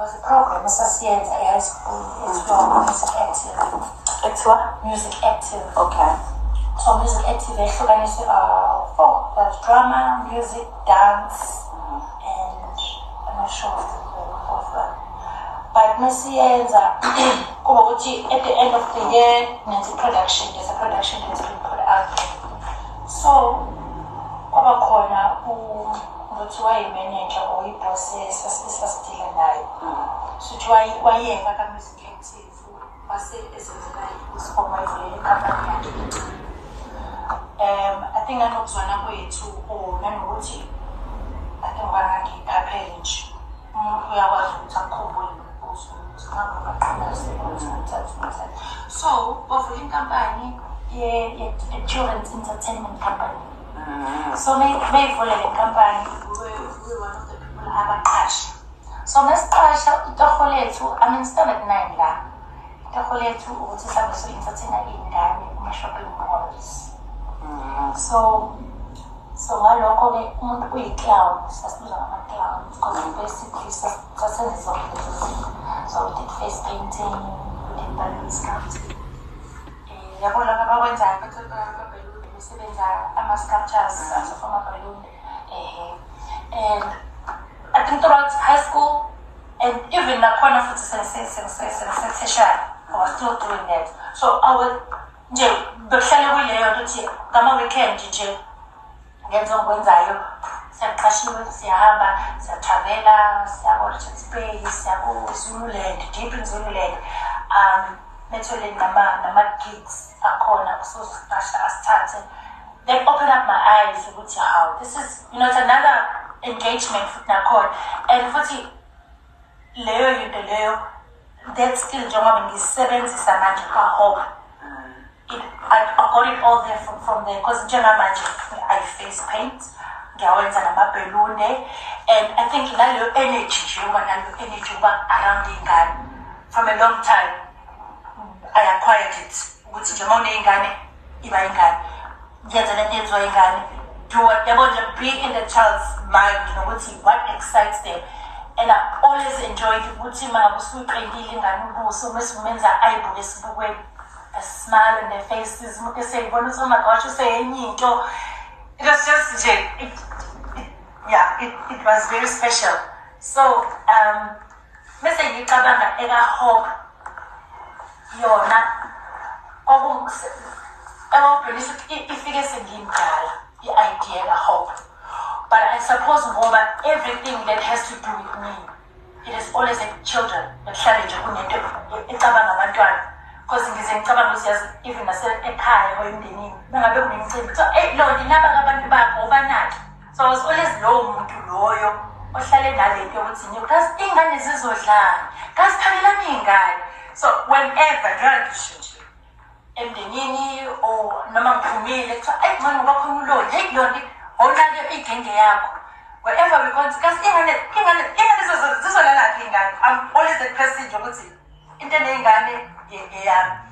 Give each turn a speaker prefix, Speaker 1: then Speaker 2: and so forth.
Speaker 1: was a program esasiyenza e-high school ekuthiwa music active.
Speaker 2: Ekuthiwa
Speaker 1: music active.
Speaker 2: Okay.
Speaker 1: So music active ehlukaniswe uh, four there's drama music dance and i'm not sure of the fourth one but masiyenza kuba ukuthi at the end of the year nenza production there's a production that's been put out so u- ngothiwa yi-manager or ibhosi esasidila nayo suthi waye- wayeka ka-music active wase esenzela isifomo ayivulele inkampani yakhe. Um i think nanokuzwana kwethu or nanokuthi i think bangangiyiqaphele nje. Umuntu uyakwazi ukuthi akukhumbule so bavula inkampani ye- ye- ye-children's entertainment company. So mayivule le nkampani we we one of the people abaqasha so mesiqasha itoho lethu i mean standard nine la. Itoho lethu ukuthi sihambe so-entertaina iy'ngane kuma-shopping malls. So so ngalokho-ke umuntu uyi-clown sasibiza ngama-clown because basically sas- sasenza zonke lezo zinto so we did face painting we did balloon sculpting Eh, yabo laba abakwenzayo besebenza ama-sculptures of amabhaluni ehe and i think throughout high school and even nakhona futhi sengisetheshara i was still doing that. So i was nje bekuhlale kuyileyo nto ukuthi ngama-weekend nje ngenza engikwenzayo siyaqashiwe siyahamba siyatravela siyako-richards bay siyako-zululand deep in zululand um bethole nama- nama-gigs akhona kusosiqasha asithathe they open up my eyes ukuthi how this is you know it's another engagement futhi nakhona. And futhi leyo yinto leyo that skill njengoba ngiyisebenzisa manje kwahope it, I, I got it all there from, from there because njengamanje I face paint ngiyawenza namabhelune and I think naleyo energy nje uba naleyo energy uba around iy'ngane from a long time I acquired it. Ukuthi nje uma uney'ngane iba ingane. Ngenza lento yenziwa ingane. Do what yabo nje be in the child's mind nokuthi what excites them. And I always enjoyed ukuthi uma ngabe usuyiqendile ingane ubuso mese umenza ayibuke esibukweni a smile on their faces umuntu eseyibona ukuthi oh my gosh useyenye into. It was just nje it, it, yeah it, it was very special. So um mese ngicabanga eka-hope yona ewawubhekisa ukuthi ifike sengimdala i-idea ka-hope but i suppose ngoba everything that has to do with me it is always like children bekuhlale nje kunento ecabanga abantwana. Because ngize ngicabanga ukuthi yazi even nasekhaya or emndenini nangabe kunemicimbi kuthiwa eyi lo ndinaba abantu bakho ubanaki so was always lowo muntu loyo ohlale nalento yokuthi nje kazi iy'ngane zizodlala. Kazi phakelani iy'ngane so whenever ngiyangisho nje emndenini or noma ngiphumile kuthiwa eyi mani ngoba khona uloni heyi loni wonake igenge yakho wherever we go kasi ingane ingane ingane zizolalaphi iy'ngane i'm always the person nje ukuthi into eney'ngane eyami